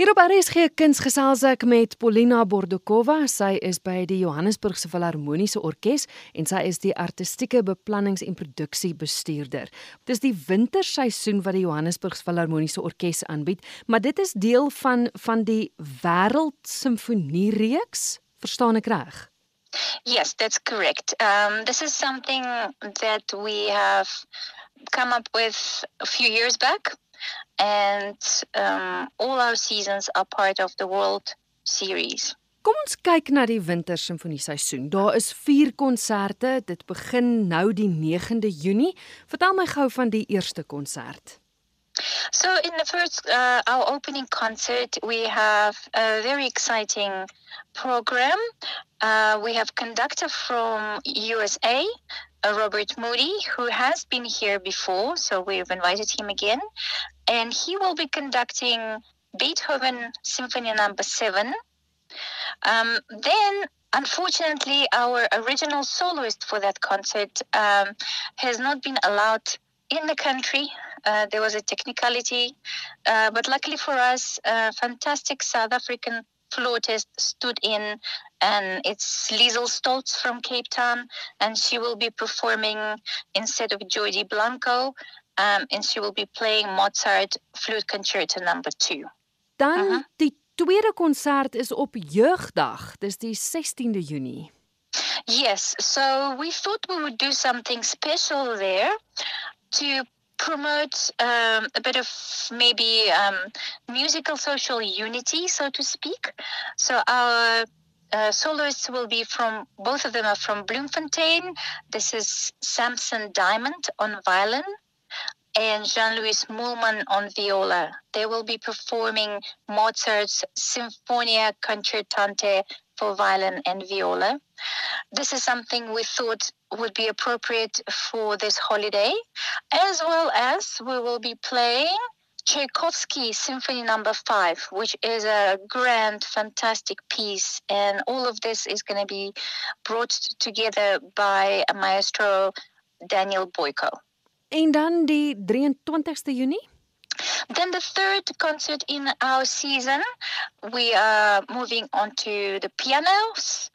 Hier op RSG Kunsgesels ek met Polina Bordokova. Sy is by die Johannesburgse Filharmoniese Orkees en sy is die artistieke beplannings- en produksiebestuurder. Dit is die winterseisoen wat die Johannesburgse Filharmoniese Orkees aanbied, maar dit is deel van van die Wêreldsimfoniereeks. Verstaan ek reg? Yes, that's correct. Um, this is something that we have come up with a few years back. And um, all our seasons are part of the World Series. Kom ons kyk na die winter simfonie seisoen. Daar is 4 konserte. Dit begin nou die 9de Junie. Vertel my gou van die eerste konsert. So in the first uh, our opening concert we have a very exciting program. Uh, we have conductor from USA, uh, Robert Moody, who has been here before, so we've invited him again. And he will be conducting Beethoven Symphony Number no. 7. Um, then, unfortunately, our original soloist for that concert um, has not been allowed in the country. Uh, there was a technicality, uh, but luckily for us, a fantastic South African flautist stood in, and it's Liesl Stoltz from Cape Town, and she will be performing instead of Joy Blanco, um, and she will be playing Mozart Flute Concerto Number Two. Dan uh -huh. die tweede konsert is op Jeugdag, dis die 16de Junie. Yes, so we thought we would do something special there to promote um, a bit of maybe um, musical social unity, so to speak. So our uh, soloists will be from both of them are from Bloemfontein. This is Samson Diamond on violin and Jean-Louis Moolman on viola. They will be performing Mozart's Sinfonia Concertante for violin and viola. This is something we thought would be appropriate for this holiday, as well as we will be playing Tchaikovsky Symphony Number no. Five, which is a grand, fantastic piece, and all of this is going to be brought together by maestro Daniel Boico. En dan die 23ste Junie? Then the third concert in our season, we are moving on to the pianos.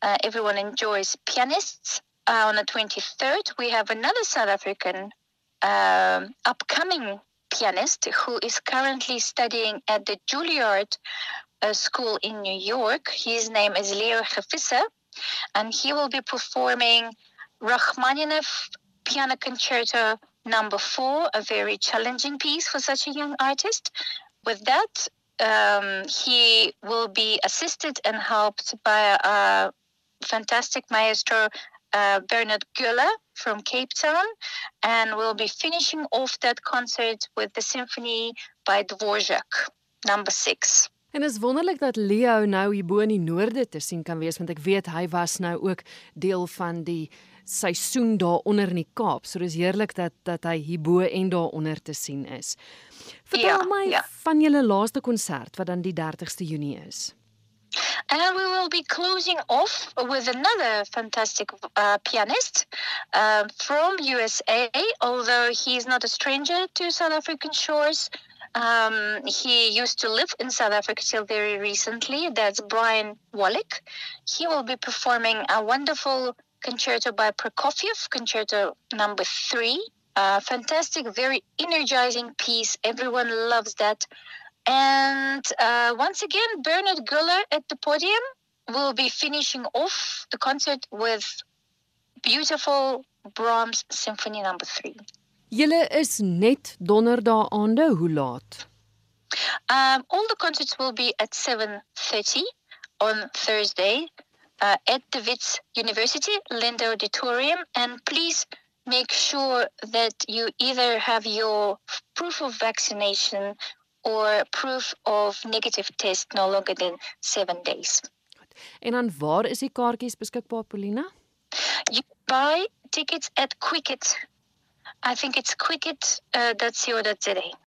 Uh, everyone enjoys pianists. Uh, on the 23rd, we have another South African um, upcoming pianist who is currently studying at the Juilliard uh, School in New York. His name is Leo Gevisser, and he will be performing Rachmaninoff Piano Concerto number four, a very challenging piece for such a young artist. With that, um, he will be assisted and helped by a fantastic maestro, uh, Bernhard Gueller from Cape Town, and we'll be finishing off that concert with the symphony by Dvorak, number six. En is wonderlik dat Leo nou hier bo in die noorde te sien kan wees want ek weet hy was nou ook deel van die seisoen daaronder in die Kaap. So dis heerlik dat dat hy hierbo en daaronder te sien is. Vertel ja, my ja. van julle laaste konsert wat dan die 30ste Junie is. And we will be closing off with another fantastic uh, pianist uh, from USA, although he's not a stranger to South African shores. Um, he used to live in South Africa till very recently. That's Brian Wallach. He will be performing a wonderful concerto by Prokofiev, concerto number three. Uh, fantastic, very energizing piece. Everyone loves that. And uh, once again, Bernhard Gueller at the podium will be finishing off the concert with beautiful Brahms Symphony number three. Julle is net donderdae aande, hoe laat? Um, all the concerts will be at 7:30 on Thursday uh, at the Wits University, Linda Auditorium, and please make sure that you either have your proof of vaccination or proof of negative test no longer than 7 days. En dan waar is die kaartjies beskikbaar Polina? You buy tickets at Quicket. I think it's quicket uh,